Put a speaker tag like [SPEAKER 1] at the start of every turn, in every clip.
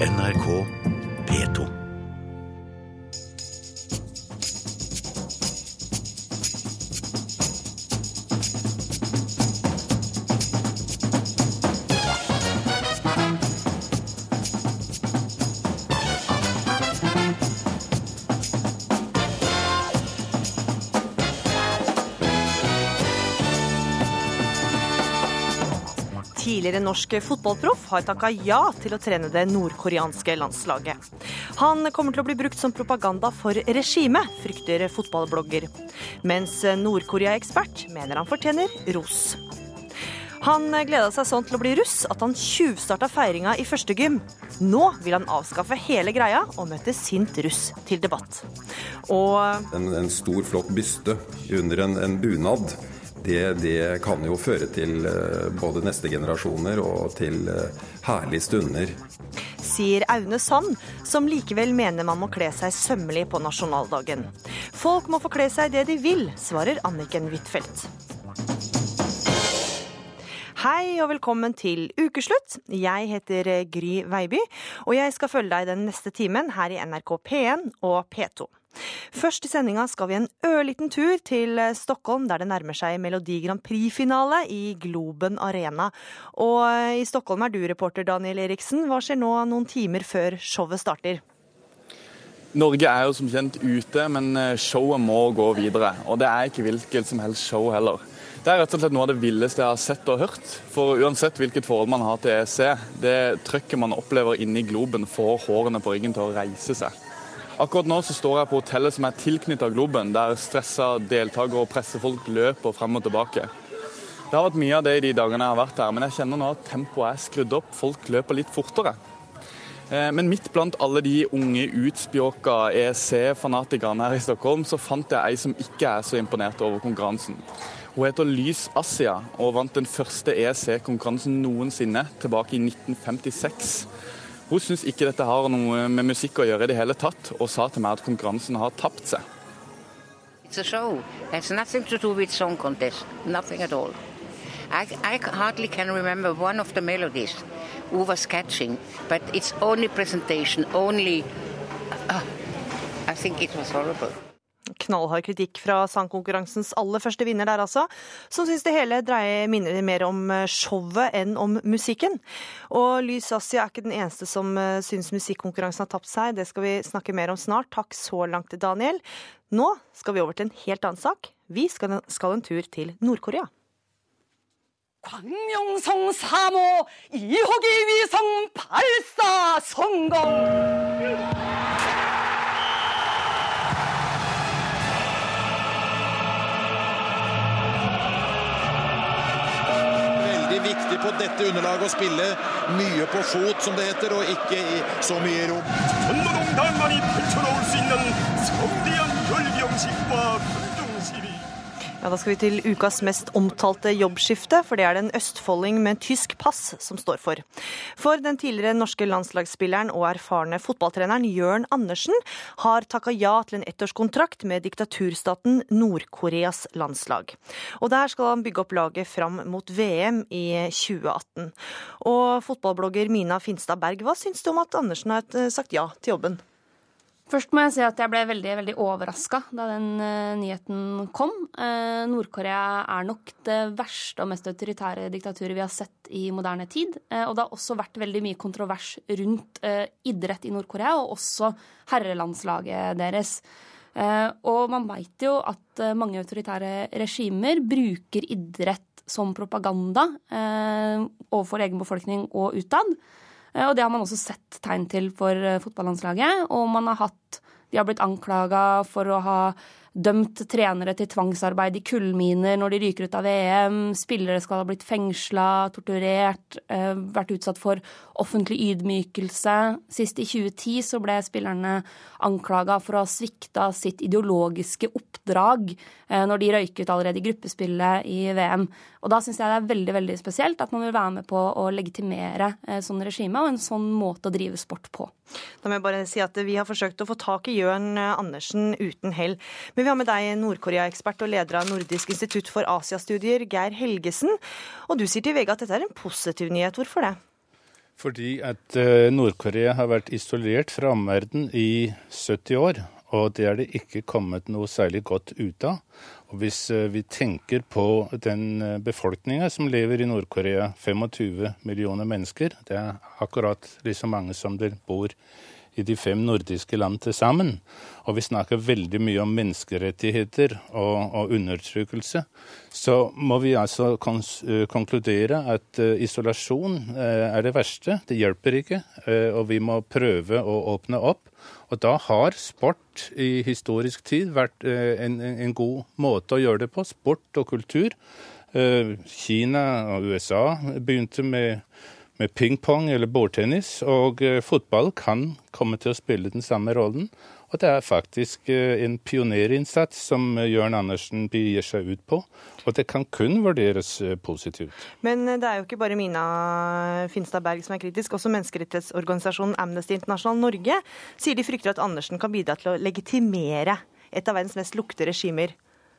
[SPEAKER 1] NRK P2.
[SPEAKER 2] Norsk fotballproff har takka ja til å trene det nordkoreanske landslaget. Han kommer til å bli brukt som propaganda for regimet, frykter fotballblogger. Mens Nord-Korea-ekspert mener han fortjener ros. Han gleda seg sånn til å bli russ at han tjuvstarta feiringa i første gym. Nå vil han avskaffe hele greia og møte sint russ til debatt. Og
[SPEAKER 3] En, en stor, flott byste under en, en bunad, det, det kan jo føre til eh, både neste generasjoner og til eh, herlige stunder.
[SPEAKER 2] sier Aune Sand, som likevel mener man må kle seg sømmelig på nasjonaldagen. Folk må få kle seg det de vil, svarer Anniken Huitfeldt. Hei og velkommen til ukeslutt. Jeg heter Gry Veiby, og jeg skal følge deg den neste timen her i NRK P1 og P2. Først i sendinga skal vi en ørliten tur til Stockholm, der det nærmer seg Melodi Grand Prix-finale i Globen Arena. Og i Stockholm er du reporter, Daniel Eriksen. Hva skjer nå noen timer før showet starter?
[SPEAKER 4] Norge er jo som kjent ute, men eh, showet må gå videre. Og det er ikke hvilket som helst show heller. Det er rett og slett noe av det villeste jeg har sett og hørt. For uansett hvilket forhold man har til EEC, det trøkket man opplever inni Globen, får hårene på ryggen til å reise seg. Akkurat nå så står jeg på hotellet som er tilknyttet Globen, der stressa deltakere og pressefolk løper frem og tilbake. Det har vært mye av det i de dagene jeg har vært her, men jeg kjenner nå at tempoet er skrudd opp. Folk løper litt fortere. Eh, Men midt blant alle de unge, utspjåka EEC-fanatikerne her i Stockholm, så fant jeg ei som ikke er så imponert over konkurransen. Hun heter Lys Asia og vant den første EEC-konkurransen noensinne tilbake i 1956. Hun syns ikke dette har noe med musikk å gjøre i det hele tatt, og sa til meg at konkurransen har tapt seg.
[SPEAKER 5] It's a show. It has nothing to do with song contest. Nothing at all. I, I hardly can remember one of the melodies who was catching, but it's only presentation, only. Uh, I think.
[SPEAKER 2] Knallhard kritikk fra sangkonkurransens aller første vinner der, altså. Som syns det hele dreier minner mer om eh, showet enn om musikken. Og Lys Assia er ikke den eneste som eh, syns musikkonkurransen har tapt seg. Det skal vi snakke mer om snart. Takk så langt, Daniel. Nå skal vi over til en helt annen sak. Vi skal, skal en tur til Nord-Korea.
[SPEAKER 6] 광명성 3호 2호기 위성 발사 성공!
[SPEAKER 7] viktig på dette underlaget å spille mye på fot, som det heter, og ikke i så mye rom.
[SPEAKER 8] 전노동단만이 펼쳐놓을 수 있는 성대한 열병식과 분중 시위
[SPEAKER 2] ja, Da skal vi til ukas mest omtalte jobbskifte, for det er det en østfolding med tysk pass som står for. For den tidligere norske landslagsspilleren og erfarne fotballtreneren Jørn Andersen har takka ja til en ettårskontrakt med diktaturstaten Nord-Koreas landslag. Og der skal han bygge opp laget fram mot VM i 2018. Og fotballblogger Mina Finstad Berg, hva syns du om at Andersen har eh, sagt ja til jobben?
[SPEAKER 9] Først må jeg si at jeg ble veldig veldig overraska da den uh, nyheten kom. Uh, Nord-Korea er nok det verste og mest autoritære diktaturet vi har sett i moderne tid. Uh, og det har også vært veldig mye kontrovers rundt idrett i Nord-Korea, og også herrelandslaget deres. Og man veit jo at mange autoritære regimer bruker idrett som propaganda overfor egen befolkning og utad. Eh, Og det har man også sett tegn til for eh, fotballandslaget. Og man har hatt De har blitt anklaga for å ha dømt trenere til tvangsarbeid i kullminer når de ryker ut av VM. Spillere skal ha blitt fengsla, torturert, eh, vært utsatt for offentlig ydmykelse. Sist i 2010 så ble spillerne anklaga for å ha svikta sitt ideologiske oppdrag når de røyket allerede i gruppespillet i VM. Og da syns jeg det er veldig veldig spesielt at man vil være med på å legitimere eh, sånn regime og en sånn måte å drive sport på.
[SPEAKER 2] Da må jeg bare si at Vi har forsøkt å få tak i Jørn Andersen uten hell. Men vi har med deg Nord-Korea-ekspert og leder av Nordisk institutt for Asiastudier, Geir Helgesen. Og du sier til VG at dette er en positiv nyhet. Hvorfor det?
[SPEAKER 10] Fordi at eh, Nord-Korea har vært isolert fra omverdenen i 70 år. Og det er det ikke kommet noe særlig godt ut av. Og hvis eh, vi tenker på den eh, befolkninga som lever i Nord-Korea, 25 millioner mennesker, det er akkurat like mange som det bor i de fem nordiske land til sammen. Og vi snakker veldig mye om menneskerettigheter og, og undertrykkelse. Så må vi altså konkludere at uh, isolasjon uh, er det verste. Det hjelper ikke. Uh, og vi må prøve å åpne opp. Og da har sport i historisk tid vært en, en god måte å gjøre det på. Sport og kultur. Kina og USA begynte med med pingpong eller bordtennis, og eh, fotball kan komme til å spille den samme rollen. Og det er faktisk eh, en pionerinnsats som eh, Jørn Andersen begir seg ut på. Og det kan kun vurderes positivt.
[SPEAKER 2] Men det er jo ikke bare Mina Finstad Berg som er kritisk. Også menneskerettighetsorganisasjonen Amnesty International Norge sier de frykter at Andersen kan bidra til å legitimere et av verdens mest lukte regimer.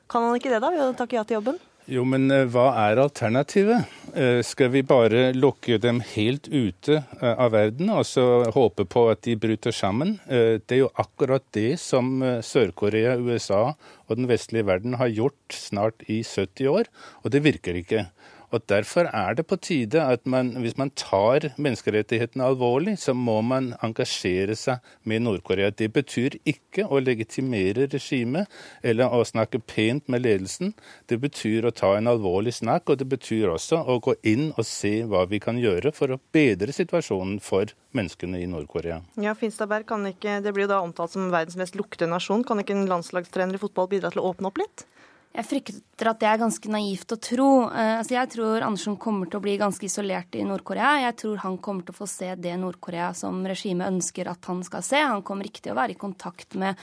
[SPEAKER 2] Kan han ikke det, da, ved å takke ja til jobben?
[SPEAKER 10] Jo, men eh, hva er alternativet? Eh, skal vi bare lukke dem helt ute eh, av verden og så håpe på at de bryter sammen? Det er jo akkurat det som Sør-Korea, USA og den vestlige verden har gjort snart i 70 år, og det virker ikke. Og Derfor er det på tide at man, hvis man tar menneskerettighetene alvorlig, så må man engasjere seg med Nord-Korea. Det betyr ikke å legitimere regimet eller å snakke pent med ledelsen. Det betyr å ta en alvorlig snakk, og det betyr også å gå inn og se hva vi kan gjøre for å bedre situasjonen for menneskene i Nord-Korea.
[SPEAKER 2] Ja, Finstadberg, kan ikke, Det blir jo da omtalt som verdens mest luktende nasjon. Kan ikke en landslagstrener i fotball bidra til å åpne opp litt?
[SPEAKER 9] Jeg frykter at det er ganske naivt å tro. Uh, altså jeg tror Andersen kommer til å bli ganske isolert i Nord-Korea. Jeg tror han kommer til å få se det Nord-Korea som regimet ønsker at han skal se. Han kommer ikke til å være i kontakt med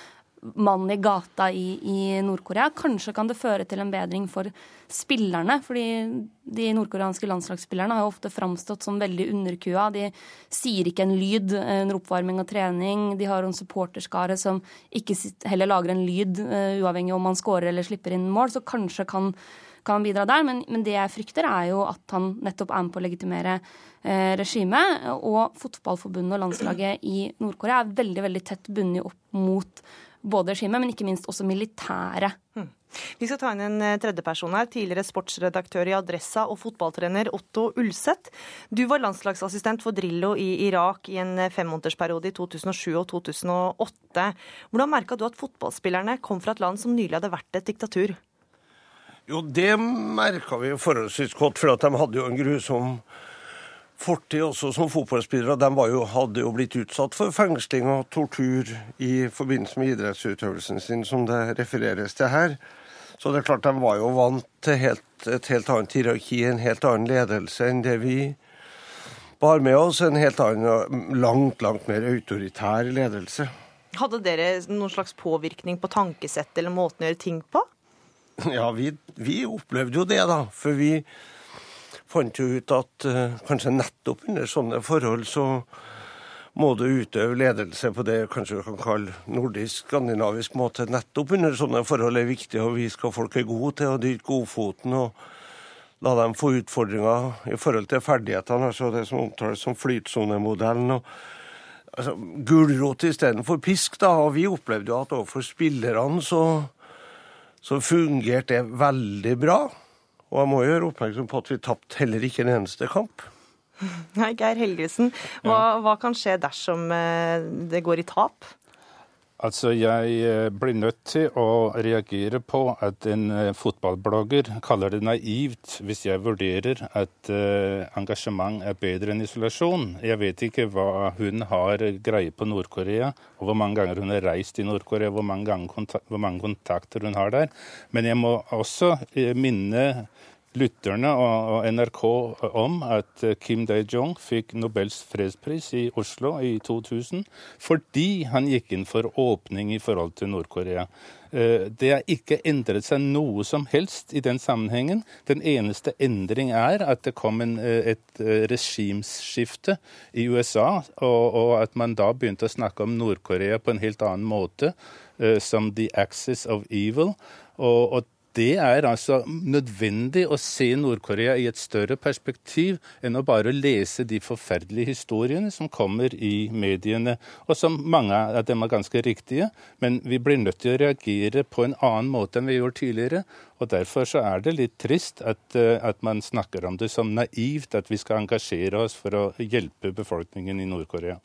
[SPEAKER 9] mann i gata i, i Nord-Korea. Kanskje kan det føre til en bedring for spillerne. fordi de nordkoreanske landslagsspillerne har jo ofte framstått som veldig underkua. De sier ikke en lyd under oppvarming og trening. De har en supporterskare som ikke heller lager en lyd, uh, uavhengig om man scorer eller slipper inn mål. Så kanskje kan kan bidra der, men, men, det jeg frykter, er jo at han nettopp er med på å legitimere eh, regimet. Og fotballforbundet og landslaget i Nord-Korea er veldig veldig tett bundet opp mot både regimet, men ikke minst også militæret. Hmm.
[SPEAKER 2] Vi skal ta inn en eh, tredjeperson her. Tidligere sportsredaktør i Adressa og fotballtrener Otto Ulseth. Du var landslagsassistent for Drillo i Irak i en eh, femmånedersperiode i 2007 og 2008. Hvordan merka du at fotballspillerne kom fra et land som nylig hadde vært et diktatur?
[SPEAKER 11] Jo, det merka vi forholdsvis godt, for at de hadde jo en grusom fortid også som fotballspillere. De jo, hadde jo blitt utsatt for fengsling og tortur i forbindelse med idrettsutøvelsen sin, som det refereres til her. Så det er klart de var jo vant til helt, et helt annet hierarki, en helt annen ledelse enn det vi bar med oss. En helt annen, langt, langt mer autoritær ledelse.
[SPEAKER 2] Hadde dere noen slags påvirkning på tankesett eller måten å gjøre ting på?
[SPEAKER 11] Ja, vi, vi opplevde jo det, da. For vi fant jo ut at uh, kanskje nettopp under sånne forhold så må du utøve ledelse på det kanskje du kan kalle nordisk-skandinavisk måte. Nettopp under sånne forhold er viktig å vise hva folk er gode til, å dyrke godfoten. og La dem få utfordringer i forhold til ferdighetene, altså det som omtales som flytsonemodellen. Altså, Gulrot istedenfor pisk, da. Og vi opplevde jo at overfor spillerne så, så fungerte det veldig bra. Og jeg må gjøre oppmerksom på at vi tapte heller ikke en eneste kamp.
[SPEAKER 2] Nei, Geir Helgesen, hva, hva, kan skje dersom eh, det går i tap?
[SPEAKER 10] Altså, Jeg eh, blir nødt til å reagere på at en eh, fotballblogger kaller det naivt hvis jeg vurderer at engasjement er bedre enn isolasjon. Jeg vet ikke hva hun har greie på Nord-Korea, og hvor mange ganger hun har reist i Nord-Korea, hvor, hvor mange kontakter hun har der. Men jeg må også minne lytterne og NRK om at eh, Kim Dae-jong fikk Nobels fredspris i Oslo i 2000 fordi han gikk inn for åpning i forhold til Nord-Korea. Eh, det har ikke endret seg noe som helst i den sammenhengen. Den eneste endring er at det kom en, eh, et regimeskifte i USA, og, og, at man da begynte å snakke om Nord-Korea på en helt annen måte, som the axis of evil. Og, og det er altså nødvendig å se Nord-Korea i et større perspektiv enn å bare lese de forferdelige historiene som kommer i mediene, og som mange av dem er ganske riktige. Men vi blir nødt til å reagere på en annen måte enn vi gjorde tidligere. Og Derfor så er det litt trist at, eh, at man snakker om det som naivt, at vi skal engasjere oss for å hjelpe befolkningen i Nord-Korea.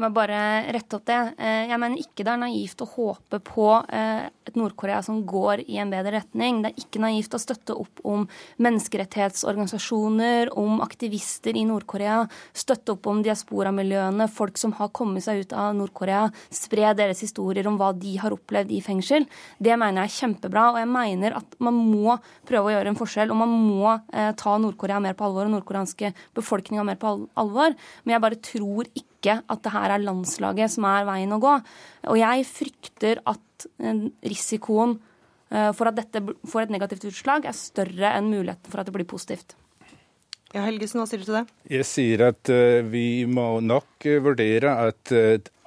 [SPEAKER 9] Må jeg bare rette opp det. Eh, jeg mener ikke det er naivt å håpe på eh, et Nord-Korea som går i en bedre retning. Det er ikke naivt å støtte opp om menneskerettighetsorganisasjoner, om aktivister i Nord-Korea. Støtte opp om diasporamiljøene, folk som har kommet seg ut av Nord-Korea. Spre deres historier om hva de har opplevd i fengsel. Det mener jeg er kjempebra. Og jeg mener at man må prøve å gjøre en forskjell. Og man må eh, ta Nord-Korea mer på alvor og nordkoreanske befolkninga mer på alvor. Men jeg bare tror ikke ikke at det her er landslaget som er veien å gå. Og jeg frykter at eh, risikoen eh, for at dette får et negativt utslag, er større enn muligheten for at det blir positivt.
[SPEAKER 2] Ja, Helgesen, hva sier du til det?
[SPEAKER 10] Jeg sier at uh, vi må nok vurdere at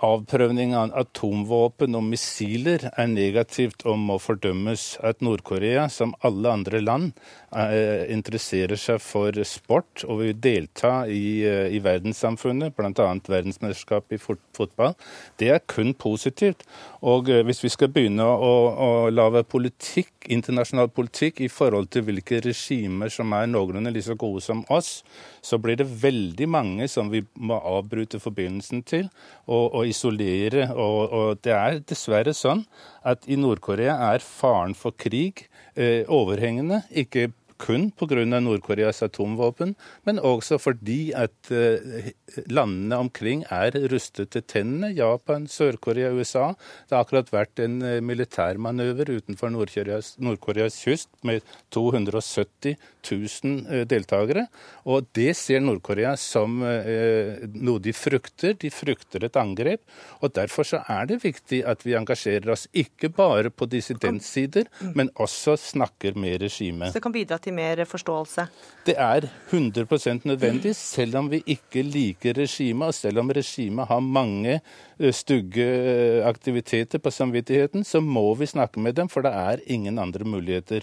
[SPEAKER 10] avprøvning av atomvåpen og missiler er negativt og må fordømmes. At Nord-Korea, som alle andre land, Eh, interesserer seg for sport og vil delta i, eh, i verdenssamfunnet, bl.a. verdensmesterskapet i fotball, det er kun positivt. Og eh, hvis vi skal begynne å, å lage politikk, internasjonal politikk i forhold til hvilke regimer som er noenlunde like gode som oss, så blir det veldig mange som vi må avbryte forbindelsen til og, og isolere. Og, og, det er dessverre sånn at i Nord-Korea er faren for krig eh, overhengende. ikke kun pga. Nord-Koreas atomvåpen, men også fordi at eh, landene omkring er rustet til tennene. Japan, Sør-Korea, USA. Det har akkurat vært en eh, militærmanøver utenfor Nord-Koreas Nord kyst med 270 000 eh, deltakere. Og det ser Nord-Korea som noe de frykter. De frykter et angrep. Og derfor så er det viktig at vi engasjerer oss ikke bare på dissidentsider, men også snakker med regimet.
[SPEAKER 2] Så det kan bidra til mer forståelse?
[SPEAKER 10] Det er 100 nødvendig, selv om vi ikke liker regimet, og selv om regimet har mange eh, stygge eh, aktiviteter på samvittigheten, så må vi snakke med dem, for det er ingen andre muligheter.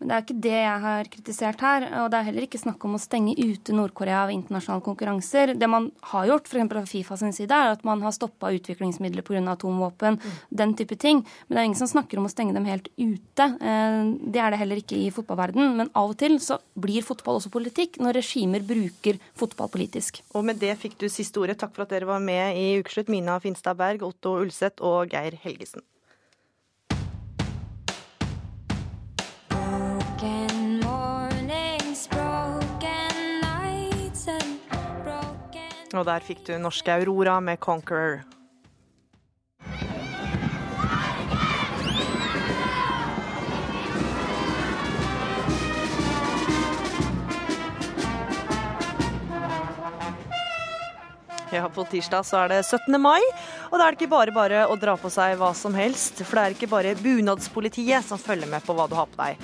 [SPEAKER 9] Men det er ikke det jeg har kritisert her. Og det er heller ikke snakk om å stenge ute Nord-Korea av internasjonale konkurranser. Det man har gjort, f.eks. fra Fifa sin side, er at man har stoppa utviklingsmidler pga. atomvåpen. Mm. Den type ting. Men det er ingen som snakker om å stenge dem helt ute. Eh, det er det heller ikke i fotballverden. Men av og til så blir fotball også politikk når regimer bruker fotball politisk.
[SPEAKER 2] Og med det fikk du siste ordet. Takk for at dere var med i Ukeslutt, Mina Finstad Berg, Otto Ulseth og Geir Helgesen. Og der fikk du norske Aurora med 'Conqueror'. Ja, På tirsdag så er det 17. mai, og da er det ikke bare bare å dra på seg hva som helst. For det er ikke bare bunadspolitiet som følger med på hva du har på deg.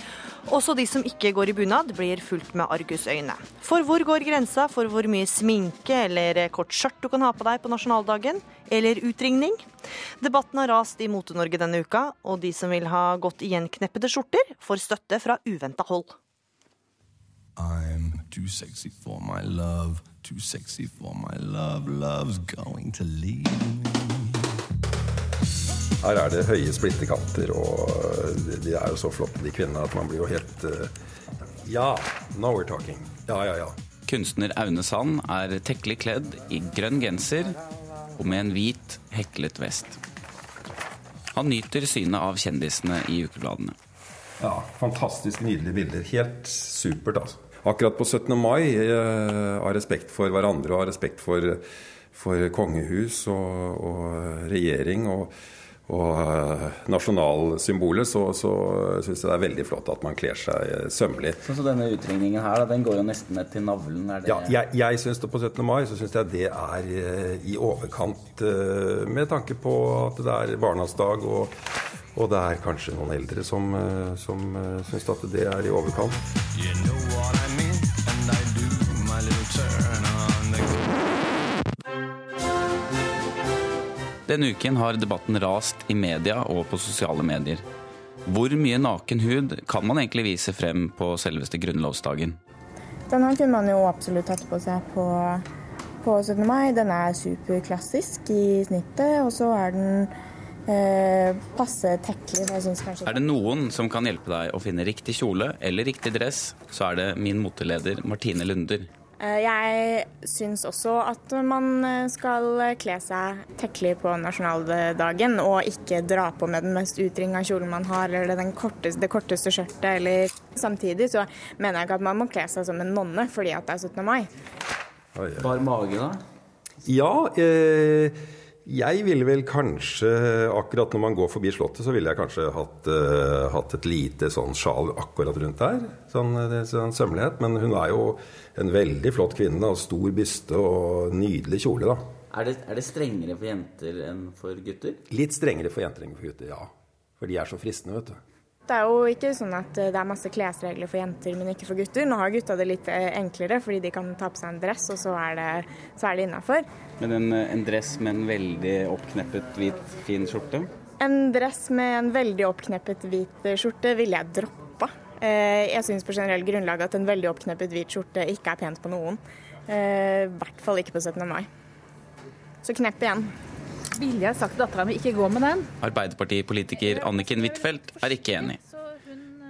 [SPEAKER 2] Også de som ikke går i bunad, blir fulgt med argusøyne. For hvor går grensa for hvor mye sminke eller kort skjørt du kan ha på deg på nasjonaldagen? Eller utringning? Debatten har rast i Mote-Norge denne uka, og de som vil ha godt igjenkneppede skjorter, får støtte fra uventa hold. I'm too sexy for my love, too sexy for my love, love's going to leave me.
[SPEAKER 3] Her er det høye splittekanter, og de er jo så flotte, de kvinnene, at man blir jo helt uh, Ja, now we're talking. Ja, ja, ja.
[SPEAKER 12] Kunstner Aune Sand er tekkelig kledd i grønn genser og med en hvit, heklet vest. Han nyter synet av kjendisene i ukebladene.
[SPEAKER 3] Ja, fantastisk nydelige bilder. Helt supert, altså. Akkurat på 17. mai, uh, av respekt for hverandre og av respekt for, for kongehus og, og regjering. og og uh, nasjonalsymbolet, så, så syns jeg det er veldig flott at man kler seg uh, sømmelig.
[SPEAKER 12] Så, så denne utringningen her, da, den går jo nesten ned til navlen?
[SPEAKER 3] Det... Ja, jeg, jeg syns det på 17. mai så syns jeg det er i overkant med tanke på at det er barnas dag, og, og det er kanskje noen eldre som, som syns at det er i overkant.
[SPEAKER 12] Denne uken har debatten rast i media og på sosiale medier. Hvor mye naken hud kan man egentlig vise frem på selveste grunnlovsdagen?
[SPEAKER 13] Denne kunne man jo absolutt tatt på seg på, på 17. mai. Den er superklassisk i snittet, og så er den eh, passe tekkelig. Kanskje
[SPEAKER 12] Er det noen som kan hjelpe deg å finne riktig kjole eller riktig dress, så er det min moteleder Martine Lunder.
[SPEAKER 13] Eh, Jeg syns også at man eh, skal kle seg tekkelig på nasjonaldagen, og ikke dra på med den mest utringa kjolen man har, eller den korteste, det korteste skjørtet. Eller samtidig så mener jeg ikke at man må kle seg som en nonne fordi at det er 17. mai.
[SPEAKER 12] Bar mage, da?
[SPEAKER 3] Ja, eh, jeg ville vel kanskje Akkurat når man går forbi Slottet, så ville jeg kanskje hatt, uh, hatt et lite sånn sjal akkurat rundt der. Sånn, eh, sånn sømmelighet. Men hun er jo en veldig flott kvinne. Og stor byste og nydelig kjole, da.
[SPEAKER 12] Er det, er det strengere for jenter enn for gutter?
[SPEAKER 3] Litt strengere for jenter enn for gutter, ja. For de er så fristende, vet du.
[SPEAKER 13] Det er jo ikke sånn at eh, det er masse klesregler for jenter, men ikke for gutter. Nå har gutta det litt eh, enklere, fordi de kan ta på seg en dress, og så er det, så er det innafor.
[SPEAKER 12] Men en, en dress med en veldig oppkneppet, hvit, fin skjorte?
[SPEAKER 13] En dress med en veldig oppkneppet hvit skjorte ville jeg droppa. Eh, Jeg syns på generell grunnlag at en veldig oppkneppet hvit skjorte ikke er pent på noen. Eh, I hvert fall ikke på 17. mai. Så knepp igjen.
[SPEAKER 14] Ville jeg sagt til dattera mi ikke gå med den?
[SPEAKER 12] Arbeiderpartipolitiker Anniken Huitfeldt er ikke enig.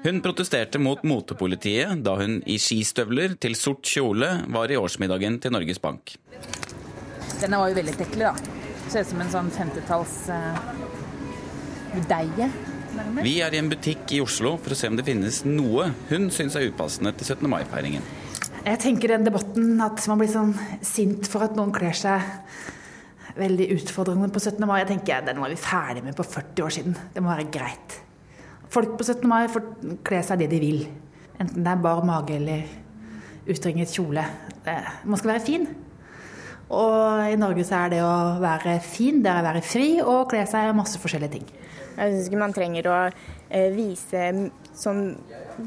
[SPEAKER 12] Hun protesterte mot motepolitiet da hun i skistøvler til sort kjole var i årsmiddagen til Norges Bank.
[SPEAKER 14] Denne var jo veldig tekkelig, da. Ser ut som en sånn 50-talls uh, deige.
[SPEAKER 12] Vi er i en butikk i Oslo for å se om det finnes noe hun syns er upassende til 17. mai-feiringen.
[SPEAKER 14] Jeg tenker den debatten at man blir sånn sint for at noen kler seg veldig utfordrende på 17. mai. Jeg tenker Den var vi ferdig med på 40 år siden. Det må være greit. Folk på 17. mai får kle seg det de vil. Enten det er bar mage eller utringet kjole. Man skal være fin. Og i Norge så er det å være fin, det er å være fri og kle seg masse forskjellige ting.
[SPEAKER 13] Jeg syns ikke man trenger å eh, vise sånn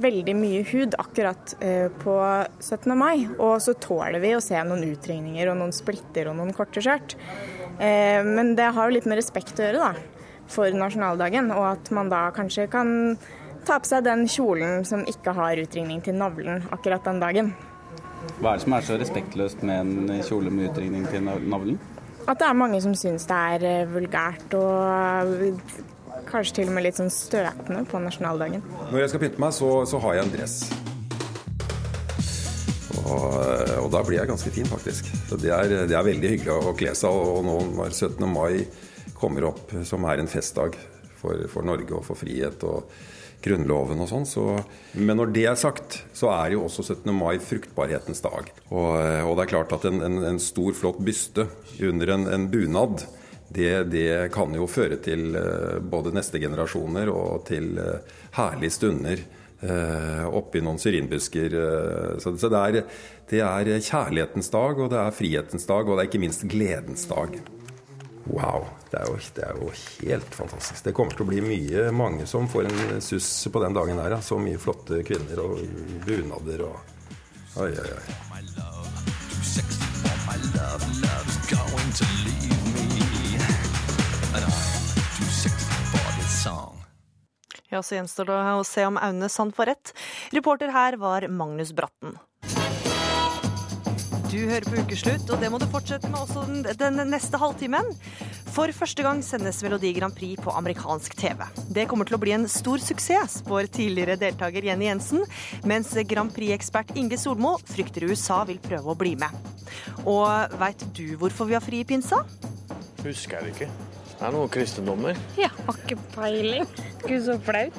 [SPEAKER 13] veldig mye hud akkurat eh, på 17. mai. Og så tåler vi å se noen utringninger og noen splitter og noen korte skjørt. Eh, men det har jo litt med respekt å gjøre, da, for nasjonaldagen. Og at man da kanskje kan ta på seg den kjolen som ikke har utringning til navlen akkurat den dagen.
[SPEAKER 12] Hva er det som er så respektløst med en kjole med utringning til navlen?
[SPEAKER 13] At det er mange som syns det er eh, vulgært og kanskje til og med litt sånn støtende på nasjonaldagen.
[SPEAKER 3] Når jeg skal pynte meg, så, så har jeg en dress. Og, og da blir jeg ganske fin, faktisk. Så det er, det er veldig hyggelig å kle seg. Og nå når 17. mai kommer opp, som er en festdag for, for Norge og for frihet og Grunnloven og sånn, så Men når det er sagt, så er jo også 17. mai fruktbarhetens dag. Og, og det er klart at en, en, en stor, flott byste under en, en bunad det, det kan jo føre til eh, både neste generasjoner og til eh, herlige stunder oppi noen syrinbusker. eh, Så, det, er, det er kjærlighetens dag, og det er frihetens dag, og det er ikke minst gledens dag. Wow. Det er, jo, det er jo helt fantastisk. Det kommer til å bli mye, mange som får en suss på den dagen der. Så mye flotte kvinner og bunader og Oi, oi, oi.
[SPEAKER 2] Ja, så gjenstår det å se om Aune Sand får rett. Reporter her var Magnus Bratten. Du hører på Ukeslutt, og det må du fortsette med også den, den neste halvtimen. For første gang sendes Melodi Grand Prix på amerikansk TV. Det kommer til å bli en stor suksess, spår tidligere deltaker Jenny Jensen, mens Grand Prix-ekspert Inge Solmo frykter USA vil prøve å bli med. Og veit du hvorfor vi har fri i pinsa?
[SPEAKER 15] Husker jeg det ikke. Det er noen kristendommer.
[SPEAKER 16] Jeg har ikke peiling. Gud, så flaut.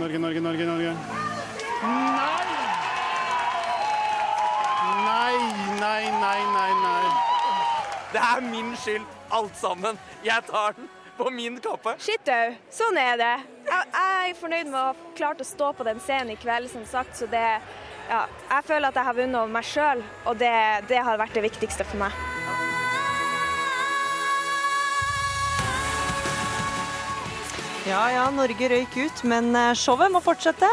[SPEAKER 17] Norge, Norge, Norge, Norge.
[SPEAKER 18] Nei, nei, nei, nei, nei. Det er min skyld, alt sammen. Jeg tar den på min kappe.
[SPEAKER 16] Shit au, sånn er det. Jeg, jeg er fornøyd med å ha klart å stå på den scenen i kveld, som sagt. Så det, ja, jeg føler at jeg har vunnet over meg sjøl, og det, det har vært det viktigste for meg.
[SPEAKER 2] Ja ja, Norge røyk ut, men eh, showet må fortsette.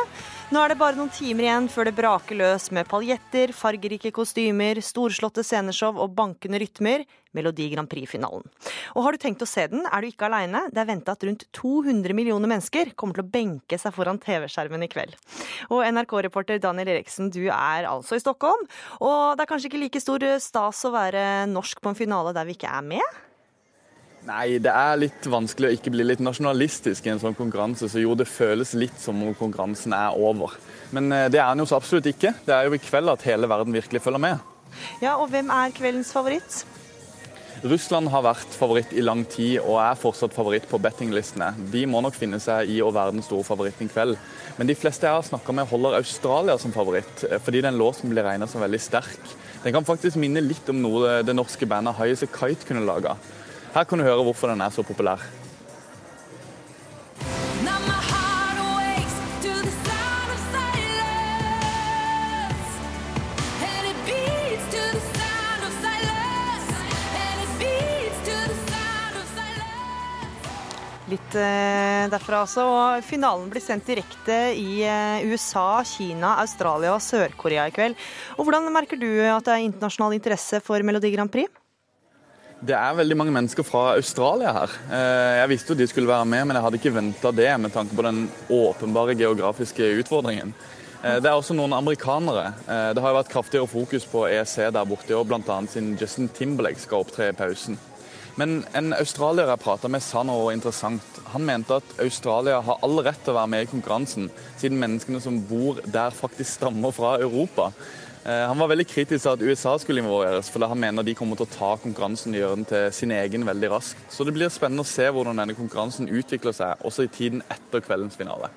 [SPEAKER 2] Nå er det bare noen timer igjen før det braker løs med paljetter, fargerike kostymer, storslåtte sceneshow og bankende rytmer. Melodi Grand Prix-finalen. Og har du tenkt å se den, er du ikke aleine. Det er venta at rundt 200 millioner mennesker kommer til å benke seg foran TV-skjermen i kveld. Og NRK-reporter Daniel Eriksen, du er altså i Stockholm. Og det er kanskje ikke like stor stas å være norsk på en finale der vi ikke er med?
[SPEAKER 4] Nei, det er litt vanskelig å ikke bli litt nasjonalistisk i en sånn konkurranse, så jo, det føles litt som om konkurransen er over. Men eh, det er den jo så absolutt ikke. Det er jo i kveld at hele verden virkelig følger med.
[SPEAKER 2] Ja, og hvem er kveldens favoritt?
[SPEAKER 4] Russland har vært favoritt i lang tid og er fortsatt favoritt på bettinglistene. De må nok finne seg i å være den store favoritten i kveld. Men de fleste jeg har snakka med, holder Australia som favoritt, fordi det er en låt som blir regna som veldig sterk. Den kan faktisk minne litt om noe det norske bandet High A Kite kunne laga. Her kan du høre hvorfor den er så populær.
[SPEAKER 2] Litt eh, derfra også. Og finalen blir sendt direkte i eh, USA, Kina, Australia og Sør-Korea i kveld. Og Hvordan merker du at det er internasjonal interesse for Melodi Grand Prix?
[SPEAKER 4] Det er veldig mange mennesker fra Australia her. Eh, jeg visste jo de skulle være med, men jeg hadde ikke venta det med tanke på den åpenbare geografiske utfordringen. Eh, det er også noen amerikanere. Eh, det har jo vært kraftigere fokus på EEC der borte og bl.a. siden Justin Timberlake skal opptre i pausen. Men en australier jeg prata med, sa noe interessant. Han mente at Australia har all rett til å være med i konkurransen, siden menneskene som bor der, faktisk stammer fra Europa. Eh, han var veldig kritisk til at USA skulle involveres, for han mener de kommer til å ta konkurransen og gjøre den til sin egen veldig raskt. Så det blir spennende å se hvordan denne konkurransen utvikler seg, også i tiden etter kveldens finale.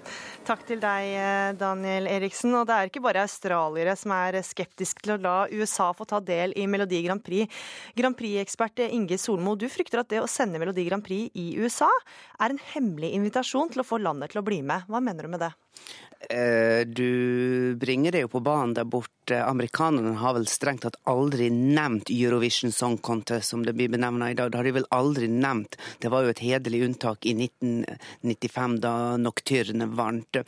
[SPEAKER 2] Takk til deg, eh, Daniel Eriksen. Og det er ikke bare australiere som er skeptiske til å la USA få ta del i Melodi Grand Prix. Grand Prix-ekspert Inge Solmo, du frykter at det å sende Melodi Grand Prix i USA er en hemmelig invitasjon til å få landet til å bli med. Hva mener du med det?
[SPEAKER 17] Eh, du bringer det jo på banen der borte. Amerikanerne har vel strengt tatt aldri nevnt Eurovision Song Contest, som det blir benevna i dag. Det har de vel aldri nevnt. Det var jo et hederlig unntak i 1995, da Nocturne vant.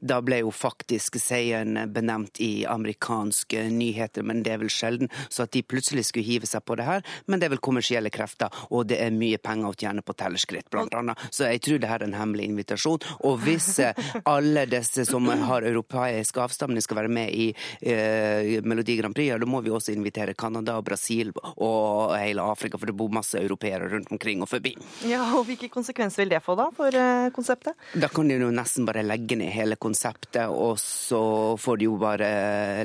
[SPEAKER 17] Da ble jo faktisk seieren benevnt i amerikanske nyheter, men det er vel sjelden. Så at de plutselig skulle hive seg på det her. Men det er vel kommersielle krefter, og det er mye penger å tjene på tellerskritt, blant annet. Så jeg tror det her er en hemmelig invitasjon. Og hvis eh, alle disse som har europeisk avstamning, skal være med i eh, Melodi Grand Prix, da må vi også invitere Canada og Brasil og hele Afrika, for det bor masse europeere rundt omkring og forbi.
[SPEAKER 2] Ja, og Hvilke konsekvenser vil det få da for eh, konseptet?
[SPEAKER 17] Da kan de jo nesten bare legge ned hele konseptet, og så får de jo bare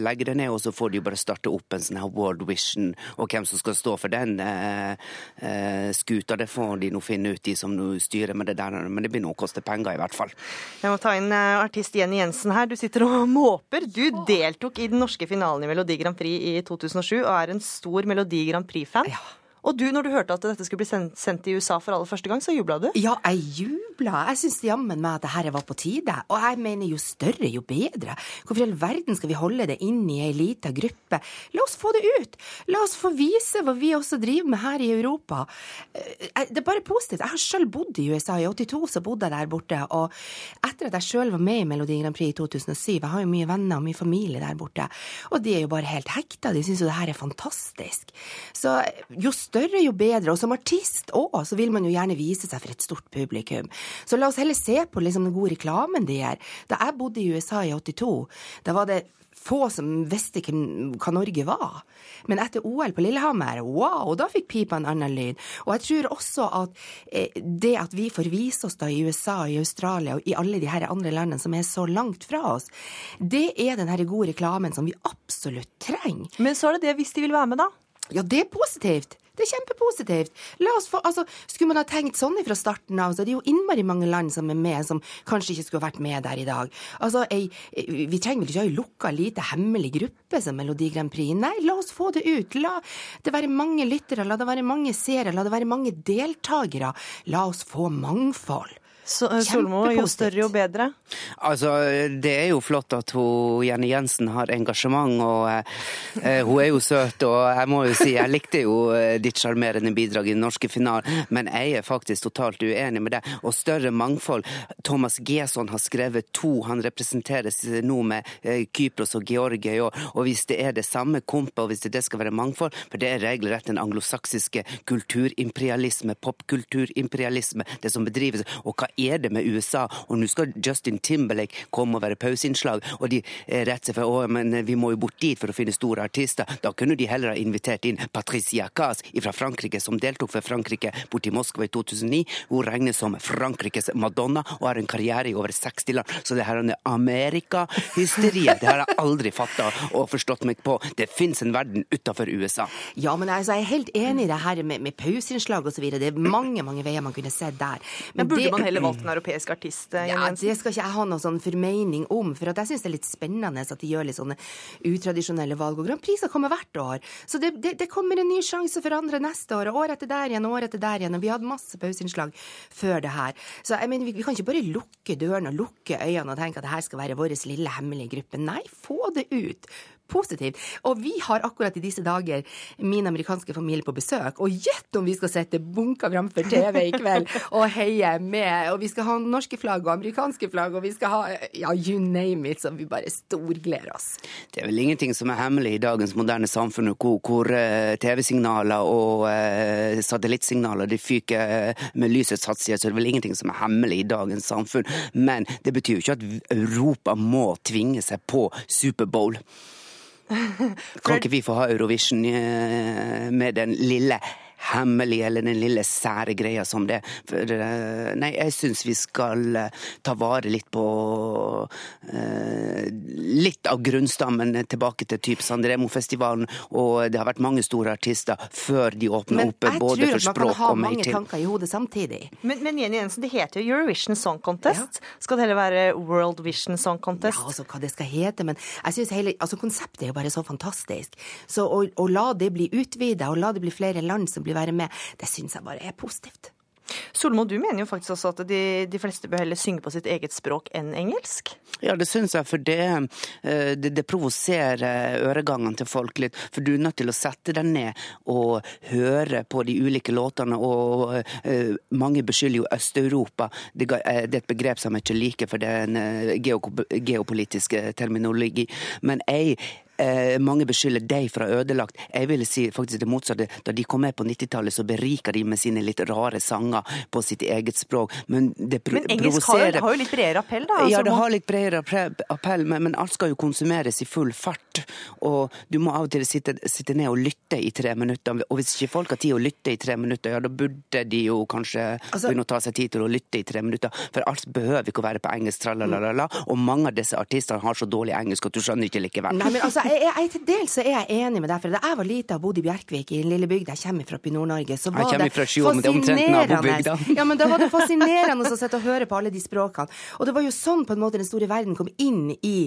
[SPEAKER 17] legge det ned, og så får de jo bare starte opp en sånn her World Vision, og hvem som skal stå for den eh, eh, skuta, det får de nå finne ut, de som nå styrer med det der, men det blir nå å koste penger i hvert fall.
[SPEAKER 2] Jeg må ta inn eh, artist Jenny Jensen her. Du sitter og måper. Du deltok i den norske finalen i Melodi Grand Prix i 2007 og er en stor Melodi Grand Prix-fan. Ja. Og du, når du hørte at dette skulle bli sendt, sendt i USA for aller første gang, så jubla du?
[SPEAKER 19] Ja, jeg jubla. Jeg syns jammen meg at det her var på tide. Og jeg mener jo større, jo bedre. Hvorfor i all verden skal vi holde det inn i ei lita gruppe? La oss få det ut! La oss få vise hva vi også driver med her i Europa. Eh, det er bare positivt. Jeg har sjøl bodd i USA. I 82 så bodde jeg der borte. Og etter at jeg sjøl var med i Melodi Grand Prix i 2007, jeg har jo mye venner og mye familie der borte, og de er jo bare helt hekta. De syns jo det her er fantastisk. Så jo større større, jo bedre. Og som artist òg, så vil man jo gjerne vise seg for et stort publikum. Så la oss heller se på liksom den gode reklamen de gjør. Da jeg bodde i USA i 82, da var det få som visste hva Norge var. Men etter OL på Lillehammer, wow, da fikk pipa en annen lyd. Og jeg tror også at eh, det at vi får vise oss da i USA, i Australia og i alle de her andre landene som er så langt fra oss, det er den her gode reklamen som vi absolutt trenger.
[SPEAKER 2] Men så er det det hvis de vil være med, da?
[SPEAKER 19] Ja, det er positivt. Det er kjempepositivt. Få, altså, skulle man ha tenkt sånn fra starten av, så er det jo innmari mange land som er med, som kanskje ikke skulle vært med der i dag. Altså, ei, Vi trenger vel ikke ha ei lukka, lite hemmelig gruppe som Melodi Grand Prix. Nei, la oss få det ut. La det være mange lyttere, la det være mange seere, la det være mange deltakere. La oss få mangfold.
[SPEAKER 2] Så, eh, Solmo, jo større jo bedre?
[SPEAKER 17] Altså, Det er jo flott at hun, Jenny Jensen har engasjement, og eh, hun er jo søt. Og jeg må jo si, jeg likte jo eh, ditt sjarmerende bidrag i den norske finalen, men jeg er faktisk totalt uenig med deg. Og større mangfold. Thomas Gesson har skrevet to, han representeres nå med eh, Kypros og Georgia i år. Og hvis det er det samme kompet, og hvis det skal være mangfold, for det er regelrett den anglosaksiske kulturimperialisme, popkulturimperialisme, det som bedrives. Og hva er det med USA? Og nå skal Justin Timberlake komme og være pauseinnslag, og de retter seg for å, men vi må jo bort dit for å finne store artister. Da kunne de heller ha invitert inn Patricia Cas fra Frankrike, som deltok for Frankrike borti Moskva i 2009. Hun regnes som Frankrikes Madonna og har en karriere i over 60 land. Så det her Amerika-hysteriet, det har jeg aldri fatta og forstått meg på. Det fins en verden utafor USA.
[SPEAKER 19] Ja, men altså, jeg er helt enig i det her med, med pauseinnslag osv. Det er mange mange veier man kunne sett der.
[SPEAKER 2] Men, men burde det, man heller valgt en europeisk artist?
[SPEAKER 19] Eh, ja, Det skal ikke jeg ha noe sånn formening om. For jeg syns det er litt spennende at de gjør litt sånne utradisjonelle valg. Og Grand Prix kommer hvert år. Så det, det, det, kommer en ny sjanse for andre neste år. Og år etter der igjen, og år etter der igjen. Og vi hadde masse pauseinnslag før det her. Så jeg mener, vi, vi, kan ikke bare lukke dørene og lukke øynene og tenke at det her skal være vår lille hemmelige gruppe. Nei, få det ut positivt. Og vi har akkurat i disse dager min amerikanske familie på besøk, og gjett om vi skal sette bunker framfor TV i kveld og heie med, og vi skal ha norske flagg og amerikanske flagg, og vi skal ha ja, you name it, så vi bare storgleder oss.
[SPEAKER 17] Det er vel ingenting som er hemmelig i dagens moderne samfunn, hvor, hvor uh, TV-signaler og uh, satellittsignaler de fyker uh, med lysets hastighet, så det er vel ingenting som er hemmelig i dagens samfunn. Men det betyr jo ikke at Europa må tvinge seg på Superbowl. Kan ikke vi få ha Eurovision eh, med den lille hemmelig eller den lille sære greia som det. For, eh, nei, jeg syns vi skal eh, ta vare litt på uh, litt av grunnstammen tilbake til type Sandremo-festivalen. Og det har vært mange store artister før de åpner opp både for språk og mer til. Men jeg tror at man kan ha
[SPEAKER 19] mange tanker i hodet samtidig.
[SPEAKER 2] Men, men Jenny Jensen, det heter jo Eurovision Song Contest. Ja. Skal det heller være World Vision Song Contest?
[SPEAKER 19] Ja, altså hva det skal hete. Men jeg synes hele, altså konseptet er jo bare så fantastisk. Så å, å la det bli utvida, og la det bli flere land som blir være med, det syns jeg bare er positivt.
[SPEAKER 2] Solmo, du mener jo faktisk også at de, de, fleste bør heller synge på sitt eget språk enn engelsk?
[SPEAKER 17] Ja, det syns jeg, for det, eh, det, det provoserer øregangene til folk litt. For du er nødt til å sette deg ned og høre på de ulike låtene. Og uh, mange beskylder jo Øst-Europa. Det, det, er et begrep som jeg ikke liker, for det er en geopolitisk terminologi. Men jeg eh, mange beskylder deg for å ha ødelagt. Jeg ville si faktisk det motsatte. Da de kom med på 90-tallet, så berika de med sine litt rare sanger på sitt eget språk. Men det
[SPEAKER 2] Men engelsk har har jo litt bredere appell, da?
[SPEAKER 17] Altså, ja, det har litt bredere appell, men, men, alt skal jo konsumeres i full fart. Og du må av og til sitte, sitte, ned og lytte i tre minutter. Og hvis ikke folk har tid å lytte i tre minutter, ja, da burde de jo kanskje altså, begynne å ta seg tid til å lytte i tre minutter. For alt behøver ikke å være på engelsk, tralalala. Og mange av disse artistene har så dårlig engelsk at du skjønner ikke likevel.
[SPEAKER 19] Nei, men altså, jeg, jeg, til dels så er jeg enig med deg. For da jeg var lita og bodde i Bjerkvik, i en lille bygd jeg kommer fra i Nord-Norge, så var det fascinerende. Ja, men da var det fascinerende å sitte og høre på alle de språkene. Og det var jo sånn på en måte den store verden kom inn i,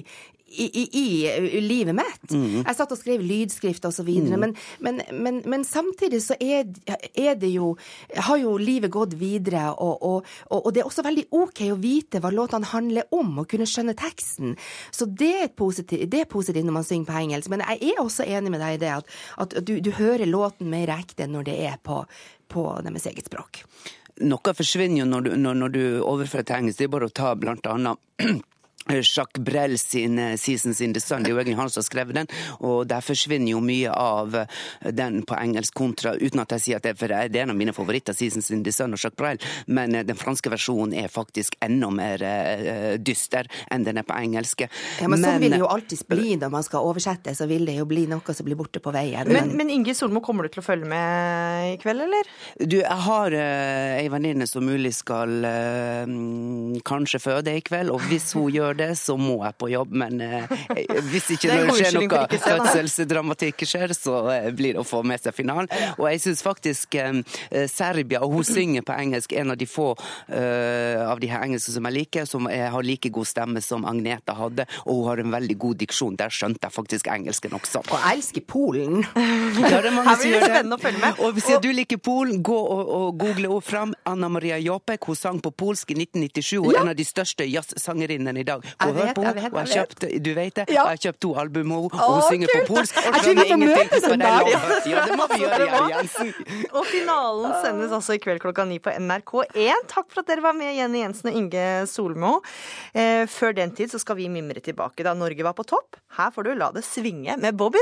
[SPEAKER 19] i, i, i, livet mitt. Mm. Jeg satt og skrev lydskrift og så videre. Mm. Men, men, men, men, samtidig så er, er, det jo Har jo livet gått videre, og, og, og, og, det er også veldig OK å vite hva låtene handler om, og kunne skjønne teksten. Så det er positivt, det er positivt når man synger på engelsk. Men jeg er også enig med deg i det at, at du, du, hører låten mer ekte når det er på, på deres eget språk.
[SPEAKER 17] Noe forsvinner jo når du, når, når du overfører til engelsk. Det er bare å ta blant annet Jacques Brel sin eh, 'Seasons in the Sun'. Det er jo egentlig han som har skrevet den, og der forsvinner jo mye av eh, den på engelsk kontra, uten at jeg sier at det, for det er en av mine favoritter, 'Seasons in the Sun' og Jacques Brel, men eh, den franske versjonen er faktisk enda mer dyster enn den er på engelsk.
[SPEAKER 19] Ja, men, men sånn vil det jo alltid bli når man skal oversette, så vil det jo bli noe som blir borte på veien.
[SPEAKER 2] Men, men Inge Solmo, kommer du til å følge med i kveld, eller?
[SPEAKER 17] Du, jeg har ei venninne som mulig skal uh, kanskje føde i kveld, og hvis hun gjør gjør det, så må jeg på jobb. Men eh, hvis ikke
[SPEAKER 2] Det
[SPEAKER 17] det skjer noe fødselsdramatikk skjer, så eh, blir det å få med seg finalen. Og jeg syns faktisk eh, Serbia, og hun synger på engelsk, en av de få eh, av de her engelske som jeg liker, som har like god stemme som Agneta hadde, og hun har en veldig god diksjon. Der skjønte jeg faktisk engelsken også.
[SPEAKER 19] Og jeg elsker Polen.
[SPEAKER 17] Ja, det er mange som gjør det.
[SPEAKER 2] spennende å følge med.
[SPEAKER 17] Og hvis du liker Polen, gå og, og google henne fram. Anna Maria Jopek, hun sang på polsk i 1997. Hun er
[SPEAKER 19] Ja.
[SPEAKER 17] en av de største jazzsangerinnene i dag.
[SPEAKER 19] Jeg
[SPEAKER 17] og hør på henne. Og jeg
[SPEAKER 19] jeg
[SPEAKER 17] kjøpte, du vet det,
[SPEAKER 19] Ja.
[SPEAKER 17] jeg har kjøpt to album og hun synger på polsk.
[SPEAKER 19] Jeg
[SPEAKER 17] og
[SPEAKER 19] tror vi
[SPEAKER 17] ingenting,
[SPEAKER 19] møtes en
[SPEAKER 17] det
[SPEAKER 19] dag.
[SPEAKER 17] Ja, det må vi gjøre. Jenny Jensen.
[SPEAKER 2] Og finalen sendes altså i kveld klokka ni på NRK1. Takk for at dere var med, Jenny Jensen og Inge Solmo. Eh, før den tid så skal vi mimre tilbake da Norge var på topp. Her får du La det svinge med Bobby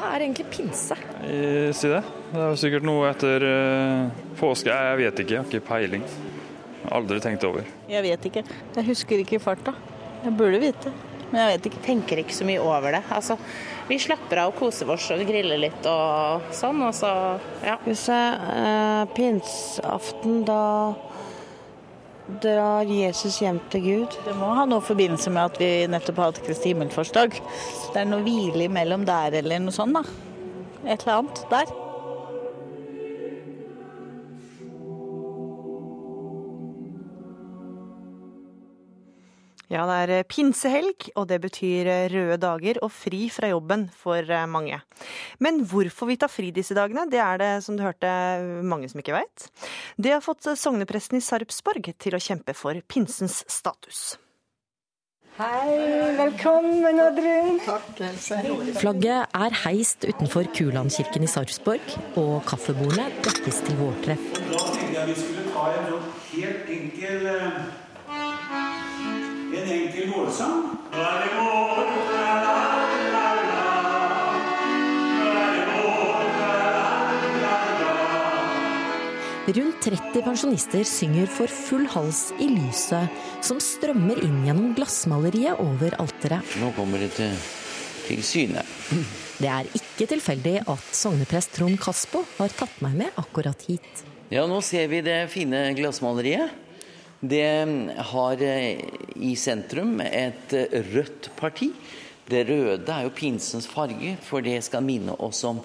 [SPEAKER 20] Hva er egentlig pinse?
[SPEAKER 21] Eh, Si det. Det er jo sikkert noe etter eh, påske. Jeg vet ikke, jeg har ikke peiling. Aldri tenkt over.
[SPEAKER 22] Jeg vet ikke. Jeg husker ikke i farta. Jeg burde vite, men jeg vet ikke.
[SPEAKER 23] tenker ikke så mye over det. Altså, vi slapper av og koser oss og griller litt og sånn, og så ja.
[SPEAKER 24] Hvis jeg eh, pinseaften, da drar Jesus hjem til Gud.
[SPEAKER 22] Det må ha noe forbindelse med at vi nettopp har hatt Kristi himmelfartsdag. Det er noe hvile imellom der eller noe sånt, da. Et eller annet der.
[SPEAKER 2] Ja, det er eh, pinsehelg, og det betyr eh, røde dager og fri fra jobben for eh, mange. Men hvorfor vi tar fri disse dagene, det er det, som du hørte, mange som ikke veit. Det har fått sognepresten i Sarpsborg til å kjempe for pinsens status.
[SPEAKER 25] Hei, velkommen Oddrun. Takk, Else.
[SPEAKER 20] Flagget er heist utenfor Kulandkirken i Sarpsborg, og kaffebordene dekkes til vårtreff.
[SPEAKER 26] Da tenkte jeg vi skulle ta en sånn helt enkel En enkel vårsang. Nå er det vår, la, la, la.
[SPEAKER 20] Rundt 30 pensjonister synger for full hals i lyset som strømmer inn gjennom glassmaleriet over alteret.
[SPEAKER 27] Nå kommer det til, til syne.
[SPEAKER 20] Det er ikke tilfeldig at sogneprest Trond Kaspo har tatt meg med akkurat hit.
[SPEAKER 27] Ja, nå ser vi det fine glassmaleriet. Det har eh, i sentrum et eh, rødt parti. Det røde er jo pinsens farge, for det skal minne oss om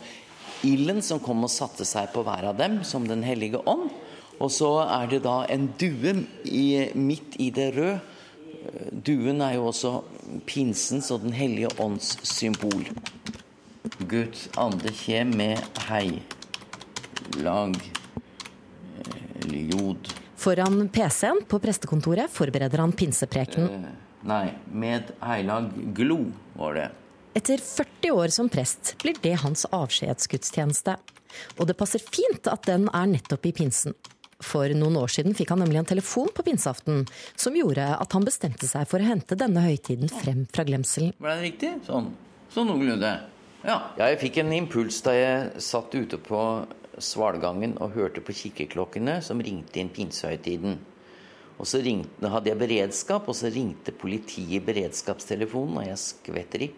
[SPEAKER 27] ilden som kom og satte seg på hver av dem, som Den hellige ånd. Og så er det da en due i, midt i det røde. Eh, Duen er jo også pinsens og Den hellige ånds symbol. Guds ande kjem med heilag eh, eller jod.
[SPEAKER 20] Foran PC-en på prestekontoret forbereder han pinseprekenen.
[SPEAKER 27] Eh, Nei, med heilag glo, var det.
[SPEAKER 20] Etter 40 år som prest blir det hans avskjedsgudstjeneste. Og det passer fint at den er nettopp i pinsen. For noen år siden fikk han nemlig en telefon på pinseaften som gjorde at han bestemte seg for å hente denne høytiden frem fra glemselen.
[SPEAKER 27] Var det riktig? Sånn, sånn noenlunde. Ja. ja, jeg fikk en impuls da jeg satt ute på Svalgangen og hørte på kikkerklokkene som ringte inn pinsehøytiden. Og så ringte, hadde jeg beredskap, og så ringte politiet beredskapstelefonen, og jeg skvetter i.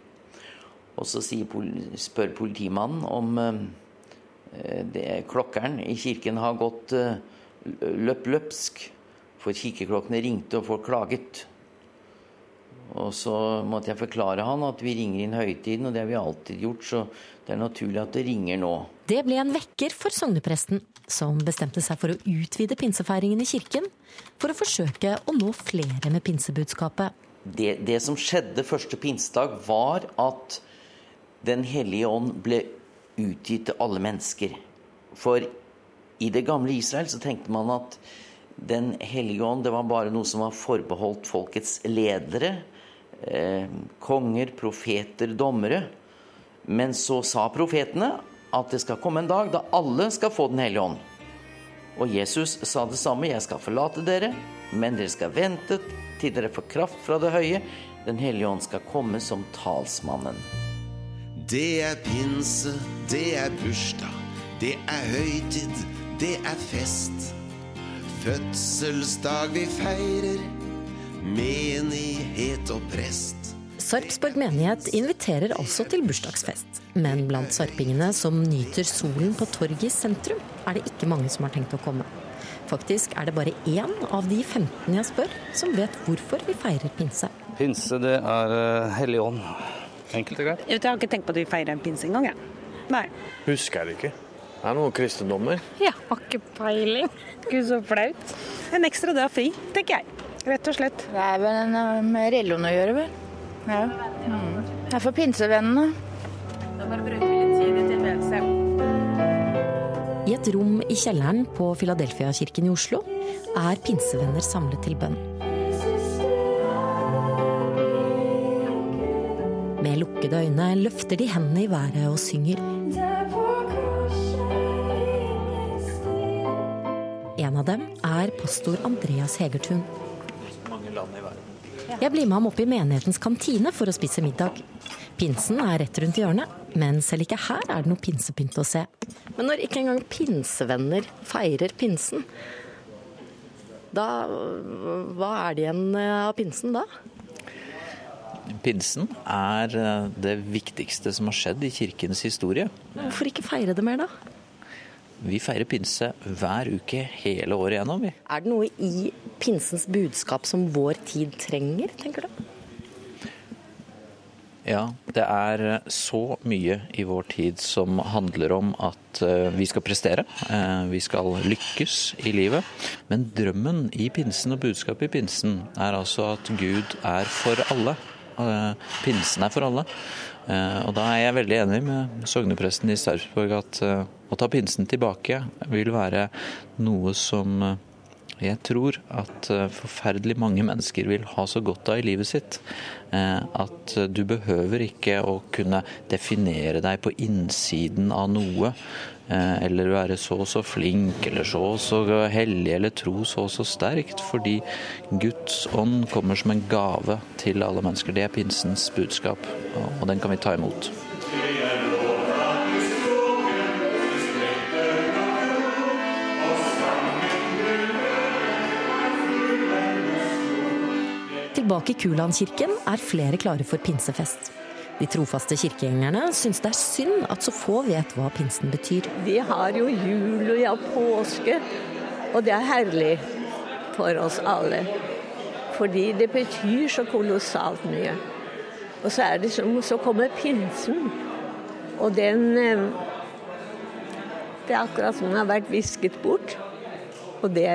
[SPEAKER 27] Og så spør politimannen om eh, klokkeren i kirken har gått eh, løp løpsk. For kikkeklokkene ringte, og folk klaget. Og så måtte jeg forklare han at vi ringer inn høytiden, og det har vi alltid gjort, så det er naturlig at det ringer nå.
[SPEAKER 20] Det ble en vekker for sognepresten, som bestemte seg for å utvide pinsefeiringen i kirken, for å forsøke å nå flere med pinsebudskapet.
[SPEAKER 27] Det, det som skjedde første pinsedag, var at Den hellige ånd ble utgitt til alle mennesker. For i det gamle Israel så tenkte man at Den hellige ånd det var bare noe som var forbeholdt folkets ledere. Eh, konger, profeter, dommere. Men så sa profetene at det skal komme en dag da alle skal få Den hellige ånd. Og Jesus sa det samme. Jeg skal forlate dere, men dere skal vente til dere får kraft fra det høye. Den hellige ånd skal komme som talsmannen.
[SPEAKER 28] Det er pinse, det er bursdag, det er høytid, det er fest. Fødselsdag vi feirer, menighet og prest.
[SPEAKER 20] Sarpsborg menighet inviterer altså til bursdagsfest. Men blant sarpingene som nyter solen på torget i sentrum, er det ikke mange som har tenkt å komme. Faktisk er det bare én av de 15 jeg spør, som vet hvorfor vi feirer pinse.
[SPEAKER 29] Pinse, det er uh, hellig ånd. Enkelt og greit.
[SPEAKER 30] Jeg har ikke tenkt på at vi feirer en pinse engang, jeg. Nei.
[SPEAKER 15] Husker jeg det ikke. Det er noen kristendommer.
[SPEAKER 30] Ja, har ikke peiling. Gud, så flaut. En ekstra dag fri, tenker jeg. Rett og slett.
[SPEAKER 31] Det er vel en, uh, med religionen å gjøre, vel. Ja. Mm. Det er for pinsevennene.
[SPEAKER 30] Da bare bruker vi litt tid i tilværelse.
[SPEAKER 20] I et rom i kjelleren på Filadelfia-kirken i Oslo er pinsevenner samlet til bønn. Med lukkede øyne løfter de hendene i været og synger. En av dem er pastor Andreas Hegertun.
[SPEAKER 29] Land i verden.
[SPEAKER 20] Jeg blir med ham opp i menighetens kantine for å spise middag. Pinsen er rett rundt hjørnet, men selv ikke her er det noe pinsepynt å se. Men når ikke engang pinsevenner feirer pinsen, da Hva er det igjen av pinsen da?
[SPEAKER 32] Pinsen er eh, det viktigste som har skjedd i kirkens historie.
[SPEAKER 20] Hvorfor ikke feire det mer, da?
[SPEAKER 32] Vi feirer pinse hver uke hele året igjennom. Vi.
[SPEAKER 20] Er det noe i pinsens budskap som vår tid trenger, tenker du?
[SPEAKER 32] Ja, det er så mye i vår tid som handler om at eh, vi skal prestere. eh, Vi skal lykkes i livet. Men drømmen i pinsen og budskapet i pinsen er altså at Gud er for alle. Eh, Pinsen er for alle. Eh, Og da er jeg veldig enig med sognepresten i Sarpsborg at eh, å ta pinsen tilbake vil være noe som eh, jeg tror at forferdelig mange mennesker vil ha så godt av i livet sitt at du behøver ikke å kunne definere deg på innsiden av noe. Eh, Eller være så og så flink, eller så og så hellig, eller tro så og så sterkt. Fordi Guds ånd kommer som en gave til alle mennesker. Det er pinsens budskap, og den kan vi ta imot.
[SPEAKER 20] Tilbake i Kulandkirken er flere klare for pinsefest. De trofaste kirkegjengerne syns det er synd at så få vet hva pinsen betyr.
[SPEAKER 33] Vi har jo jul og ja, påske, og det er herlig for oss alle. Fordi det betyr så kolossalt mye. Og så, er det som, så kommer pinsen, og den eh, Det er akkurat som den har vært visket bort. Og det,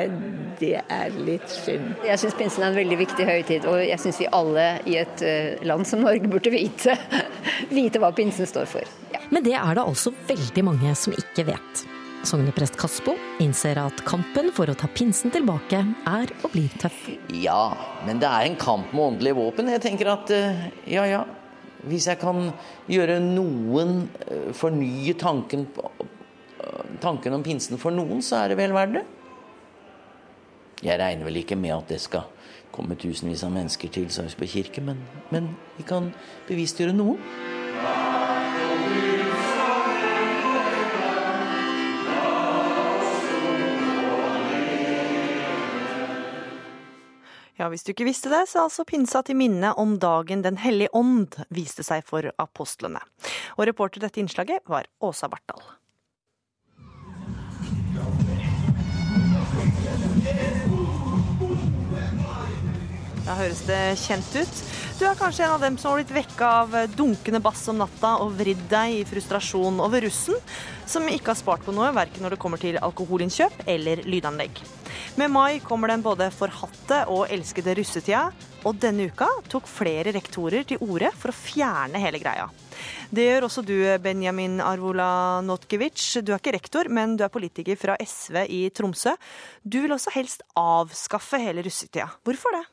[SPEAKER 33] det er litt synd.
[SPEAKER 31] Jeg syns pinsen er en veldig viktig høytid, og jeg syns vi alle i et eh, land som Norge burde vite, vite hva pinsen står for.
[SPEAKER 20] Men det er det altså veldig mange som ikke vet. Sogneprest Kaspo innser at kampen for å ta pinsen tilbake er å bli tøff.
[SPEAKER 27] Ja, men det er en kamp med åndelige våpen. Jeg tenker at eh, ja, ja. Hvis jeg kan gjøre noen eh, Fornye tanken, tanken om pinsen for noen, så er det vel verdt det. Jeg regner vel ikke med at det skal komme tusenvis av mennesker til Sarpsborg kirke, men, men vi kan bevisstgjøre noe.
[SPEAKER 2] Ja, Hvis du ikke visste det, så er altså pinsa til minne om dagen Den hellige ånd viste seg for apostlene. Og reporter dette innslaget var Åsa Bartdal. Da høres det kjent ut. Du er kanskje en av dem som har blitt vekka av dunkende bass om natta og vridd deg i frustrasjon over russen, som ikke har spart på noe, verken når det kommer til alkoholinnkjøp eller lydanlegg. Med mai kommer den både forhatte og elskede russetida, og denne uka tok flere rektorer til orde for å fjerne hele greia. Det gjør også du, Benjamin Arvola Notkevic. Du er ikke rektor, men du er politiker fra SV i Tromsø. Du vil også helst avskaffe hele russetida. Hvorfor det?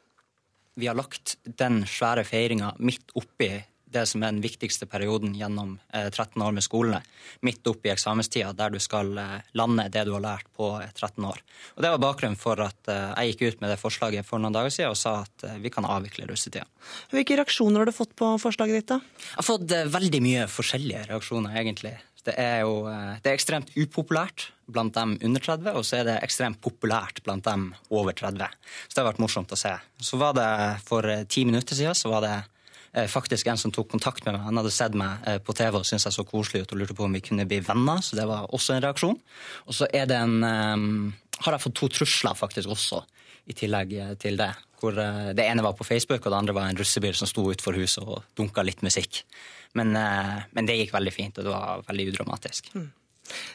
[SPEAKER 34] Vi har lagt den svære feiringa midt oppi det som er den viktigste perioden gjennom eh, 13 år med skolene. Midt oppi eksamenstida, der du skal eh, lande det du har lært på eh, 13 år. Og Det var bakgrunnen for at eh, jeg gikk ut med det forslaget for noen dager siden og sa at eh, vi kan avvikle russetida.
[SPEAKER 2] Hvilke reaksjoner har du fått på forslaget ditt? da?
[SPEAKER 34] Jeg har fått eh, veldig mye forskjellige reaksjoner, egentlig. Det er jo eh, det er ekstremt upopulært blant dem under 30, og så er det ekstremt populært blant dem over 30. Så det har vært morsomt å se. Så var det For eh, ti minutter siden så var det eh, faktisk en som tok kontakt med meg. Han hadde sett meg på TV og syntes jeg så koselig ut og lurte på om vi kunne bli venner, så det var også en reaksjon. Og så er det en Har jeg fått to trusler faktisk også, i tillegg til det. Hvor Det ene var på Facebook, og det andre var en russebil som sto utenfor huset og dunka litt musikk. Men, eh, men det gikk veldig fint, og det var veldig udramatisk.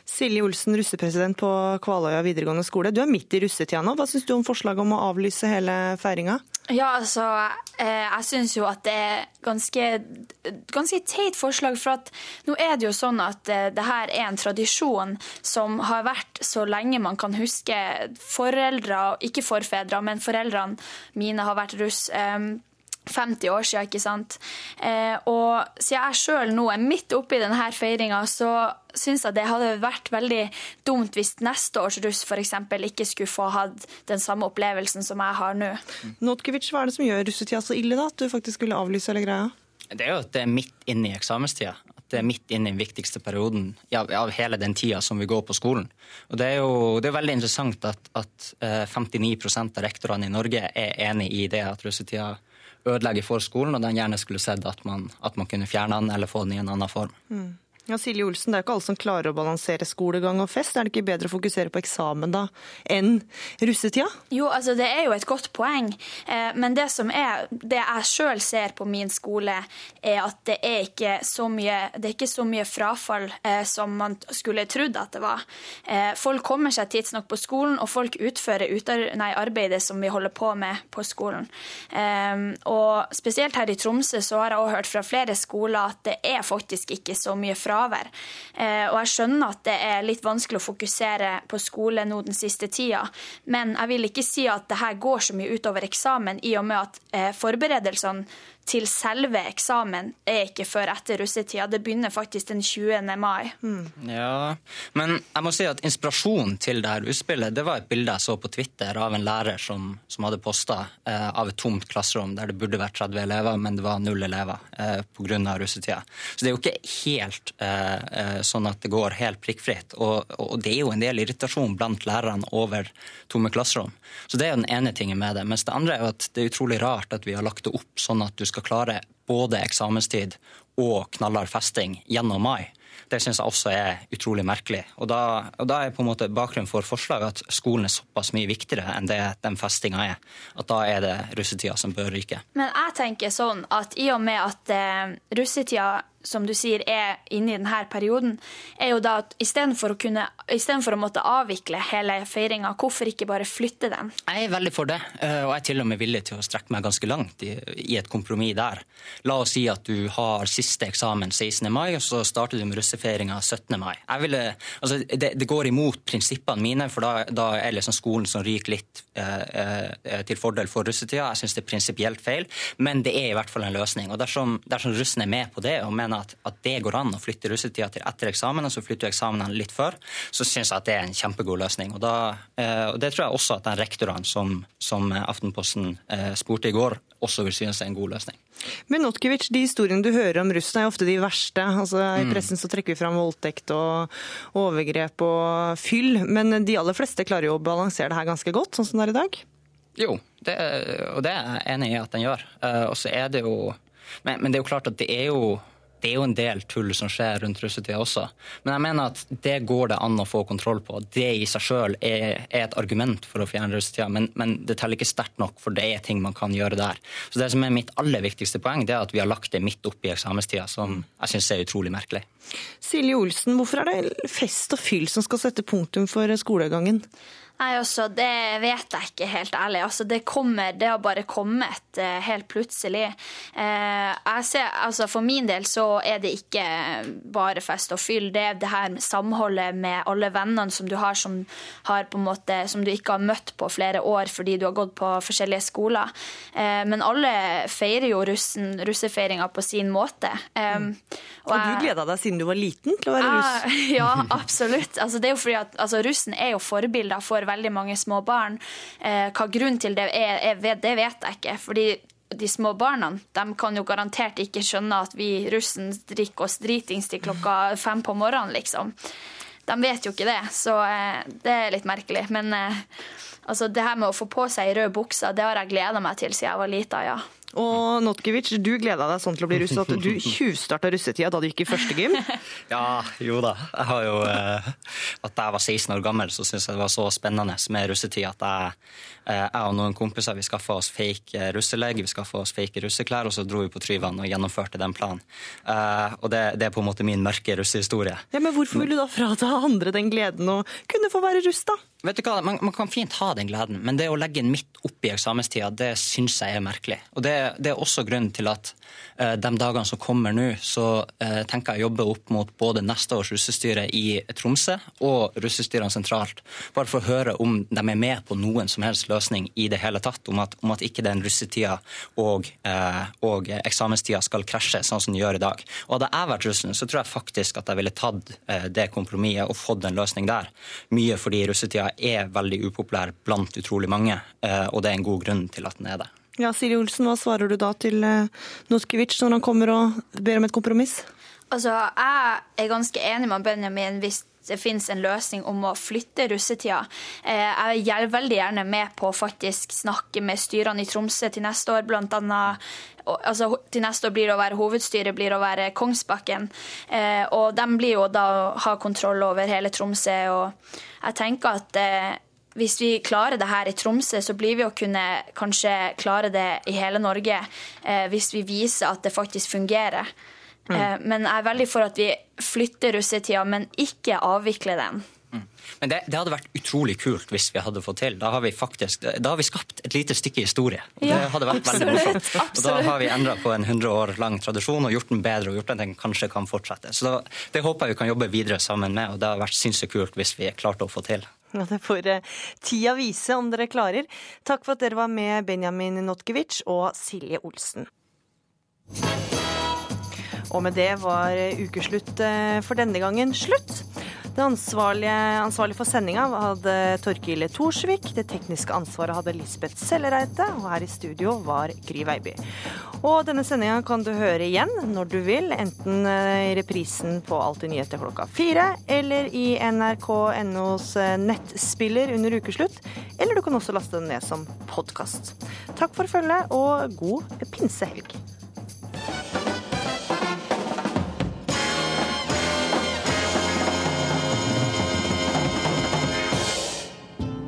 [SPEAKER 2] Silje Olsen, russepresident på Kvaløya videregående skole. Du er midt i russetida nå. Hva syns du om forslaget om å avlyse hele feiringa?
[SPEAKER 35] Ja, altså, eh, jeg syns jo at det er ganske, ganske teit forslag. For at nå er det jo sånn at eh, det her er en tradisjon som har vært så lenge man kan huske. Foreldre, ikke forfedre, men foreldrene mine har vært russ. Eh, 50 år siden, ikke sant. Eh, og siden jeg sjøl nå er midt oppi denne feiringa, så syns jeg det hadde vært veldig dumt hvis neste års russ f.eks. ikke skulle få hatt den samme opplevelsen som jeg har nå.
[SPEAKER 2] Notkevic, hva er det som gjør russetida så ille, da? At du faktisk skulle avlyse hele greia?
[SPEAKER 34] Det er jo at det er midt inne i eksamenstida. At det er midt inne i den viktigste perioden av, av hele den tida som vi går på skolen. Og Det er jo det er veldig interessant at, at eh, 59% av rektorene i Norge er enig i det at russetida ødelegger for skolen, og den gjerne skulle sett at man, at man kunne fjerne den eller få den i en annen form.
[SPEAKER 2] Mm. Ja, Silje Olsen, Det er ikke alle som klarer å balansere skolegang og fest. Er det ikke bedre å fokusere på eksamen da enn russetida?
[SPEAKER 35] Jo, altså det er jo et godt poeng. Eh, men det som er, det jeg sjøl ser på min skole, er at det er ikke så mye, det er ikke så mye frafall eh, som man skulle trodd at det var. Eh, folk kommer seg tidsnok på skolen, og folk utfører utar, nei, arbeidet som vi holder på med på skolen. Og spesielt her i Tromsø så har jeg også hørt fra flere skoler at det er faktisk ikke så mye fravær. Eh, og jeg skjønner at det er litt vanskelig å fokusere på skole nå den siste tida, men jeg vil ikke si at det her går så mye utover eksamen, i og med at eh, forberedelsene til selve eksamen er ikke før etter russetida. Det begynner faktisk den 20. mai.
[SPEAKER 34] Ja, men jeg må si at inspirasjonen til det her utspillet det var et bilde jeg så på Twitter av en lærer som, som hadde posta eh, av et tomt klasserom der det burde vært 30 elever, men det var null elever eh, pga. russetida. Så det er jo ikke helt eh, eh, sånn at det går helt prikkfritt. Og, og det er jo en del irritasjon blant lærerne over tomme klasserom. Så det er jo den ene tingen med det. Mens det andre er jo at det er utrolig rart at vi har lagt det opp sånn at du skal klare både eksamenstid og knallhard festing gjennom mai. Det syns jeg også er utrolig merkelig. Og da, og da er på en måte bakgrunnen for forslaget at skolen er såpass mye viktigere enn det den festinga er. At da er det russetida som bør ryke.
[SPEAKER 35] Men jeg tenker sånn at i og med at eh, russetida som du sier, er inne i denne perioden, er jo da at istedenfor å, kunne, istedenfor å måtte avvikle hele feiringa, hvorfor ikke bare flytte den?
[SPEAKER 34] Jeg er veldig for det, eh, og jeg er til og med villig til å strekke meg ganske langt i, i et kompromiss der. La oss si at du har siste eksamen 16. mai, og så starter du med russefeiringa 17. mai. Ville, altså, det, det, går imot prinsippene mine, for da, da er liksom skolen som ryker litt eh, eh, til fordel for russetida. Jeg syns det er prinsipielt feil, men det er i hvert fall en løsning. Og dersom, dersom russen er med på det og mener at, at, det går an å flytte russetida til etter eksamen, og så flytter du eksamenen litt før, så syns jeg at det er en kjempegod løsning. Og, da, eh, og Det tror jeg også at den rektoren som, som Aftenposten eh, spurte i går, også vil synes er en god løsning.
[SPEAKER 2] Men Notkevic, de historiene du hører om russen er ofte de verste. Altså, I pressen så trekker vi fram voldtekt og overgrep og fyll, men de aller fleste klarer jo å balansere det her ganske godt, sånn som det er i dag?
[SPEAKER 34] Jo, det, og det er jeg enig i at den gjør. Uh, og så er det jo men, men det er jo klart at det er jo det er jo en del tull som skjer rundt russetida også. Men jeg mener at det går det an å få kontroll på. Det i seg sjøl er, er, et argument for å fjerne russetida, men, men, det teller ikke sterkt nok, for det er ting man kan gjøre der. Så det som er mitt aller viktigste poeng, det er at vi har lagt det midt opp i eksamenstida, som jeg syns er utrolig merkelig.
[SPEAKER 2] Silje Olsen, hvorfor er det fest og fyll som skal sette punktum for skolegangen?
[SPEAKER 35] Nei, altså, Det vet jeg ikke, helt ærlig. Altså, det, kommer, det har bare kommet eh, helt plutselig. Eh, ser, altså, For min del så er det ikke bare fest og fyll. Det er det her samholdet med alle vennene som du har som, har måte, som du ikke har møtt på flere år fordi du har gått på forskjellige skoler. Eh, men alle feirer jo russen, russefeiringa på sin måte. Mm.
[SPEAKER 2] og, og du gleda deg siden du var liten til å være russ?
[SPEAKER 35] ja, absolutt. Altså, det er jo fordi at altså, Russen er jo forbilder for veldig mange små barn. Eh, hva grunnen til det er, det vet jeg ikke. fordi de små barna de kan jo garantert ikke skjønne at vi russen drikker oss dritings til klokka fem på morgenen, liksom. De vet jo ikke det, så eh, det er litt merkelig. Men eh, altså, det her med å få på seg rød bukse, det har jeg gleda meg til siden jeg var lita, ja.
[SPEAKER 2] Og Notkevic, du gleda deg sånn til å bli russ at du tjuvstarta russetida da du gikk i første gym.
[SPEAKER 34] Ja, jo da. Jeg har jo eh, At jeg var 16 år gammel, så syntes jeg det var så spennende med russetid at jeg, eh, jeg og noen kompiser vi skaffa oss fake russelege, russelegg, vi skaffa oss fake russeklær, og så dro vi på Tryvann og gjennomførte den planen. Eh, og det, det er på en måte min mørke russehistorie.
[SPEAKER 2] Ja, Men hvorfor vil du da frata andre den gleden å kunne få være russ, da?
[SPEAKER 34] Vet du hva, man, man kan fint ha den gleden, men det å legge den midt oppi eksamenstida, det syns jeg er merkelig. Og det, det er også grunnen til at de dagene som kommer nå, så eh, tenker jeg å jobbe opp mot både neste års russestyre i Tromsø og russestyrene sentralt, bare for å høre om de er med på noen som helst løsning i det hele tatt, om at, om at ikke den russetida og, eh, og eksamenstida skal krasje sånn som den gjør i dag. Og Hadde jeg vært russen, så tror jeg faktisk at jeg ville tatt eh, det kompromisset og fått en løsning der. Mye fordi russetida er veldig upopulær blant utrolig mange, eh, og det er en god grunn til at den er det.
[SPEAKER 2] Ja, Siri Olsen, hva svarer du da til eh, når han kommer og ber om et kompromiss?
[SPEAKER 35] Altså, Jeg er ganske enig med Benjamin hvis det finnes en løsning om å flytte russetida. Eh, Jeg er veldig gjerne med på å faktisk snakke med styrene i Tromsø til neste år, blant annet altså, til neste år blir det å være hovedstyret blir å være Kongsbakken. Eh, og de blir jo da å ha kontroll over hele Tromsø. Og jeg tenker at eh, hvis vi klarer det her i Tromsø, så blir vi å kunne kanskje klare det i hele Norge. Eh, hvis vi viser at det faktisk fungerer.
[SPEAKER 34] Mm.
[SPEAKER 35] Eh, men jeg er veldig for at vi flytter russetida, men ikke avvikler den.
[SPEAKER 34] Men det, det hadde vært utrolig kult hvis vi hadde fått til. Da har vi faktisk, da har vi skapt et lite stykke historie. Og
[SPEAKER 35] Ja,
[SPEAKER 34] det hadde vært veldig
[SPEAKER 35] absolutt,
[SPEAKER 34] morsomt. Og da har vi endra på en 100 år lang tradisjon og gjort den bedre og gjort den den kanskje kan fortsette. Så da, det håper jeg vi kan jobbe videre sammen med, og det har vært sinnssykt kult hvis vi klarte å få til.
[SPEAKER 2] Ja, Det får eh, tida vise om dere klarer. Takk for at dere var med, Benjamin Notkevic og Silje Olsen. Og med det var eh, ukeslutt eh, for denne gangen slutt. Det ansvarlige, ansvarlige for sendinga hadde Torkil Thorsvik. Det tekniske ansvaret hadde Lisbeth Sellereite. Og her i studio var Gry Veiby. Og denne sendinga kan du høre igjen når du vil, enten eh, i reprisen på Alltid nyheter klokka fire, eller i nrk.nos nettspiller under ukeslutt. Eller du kan også laste den ned som podkast. Takk for følget, og god pinsehelg.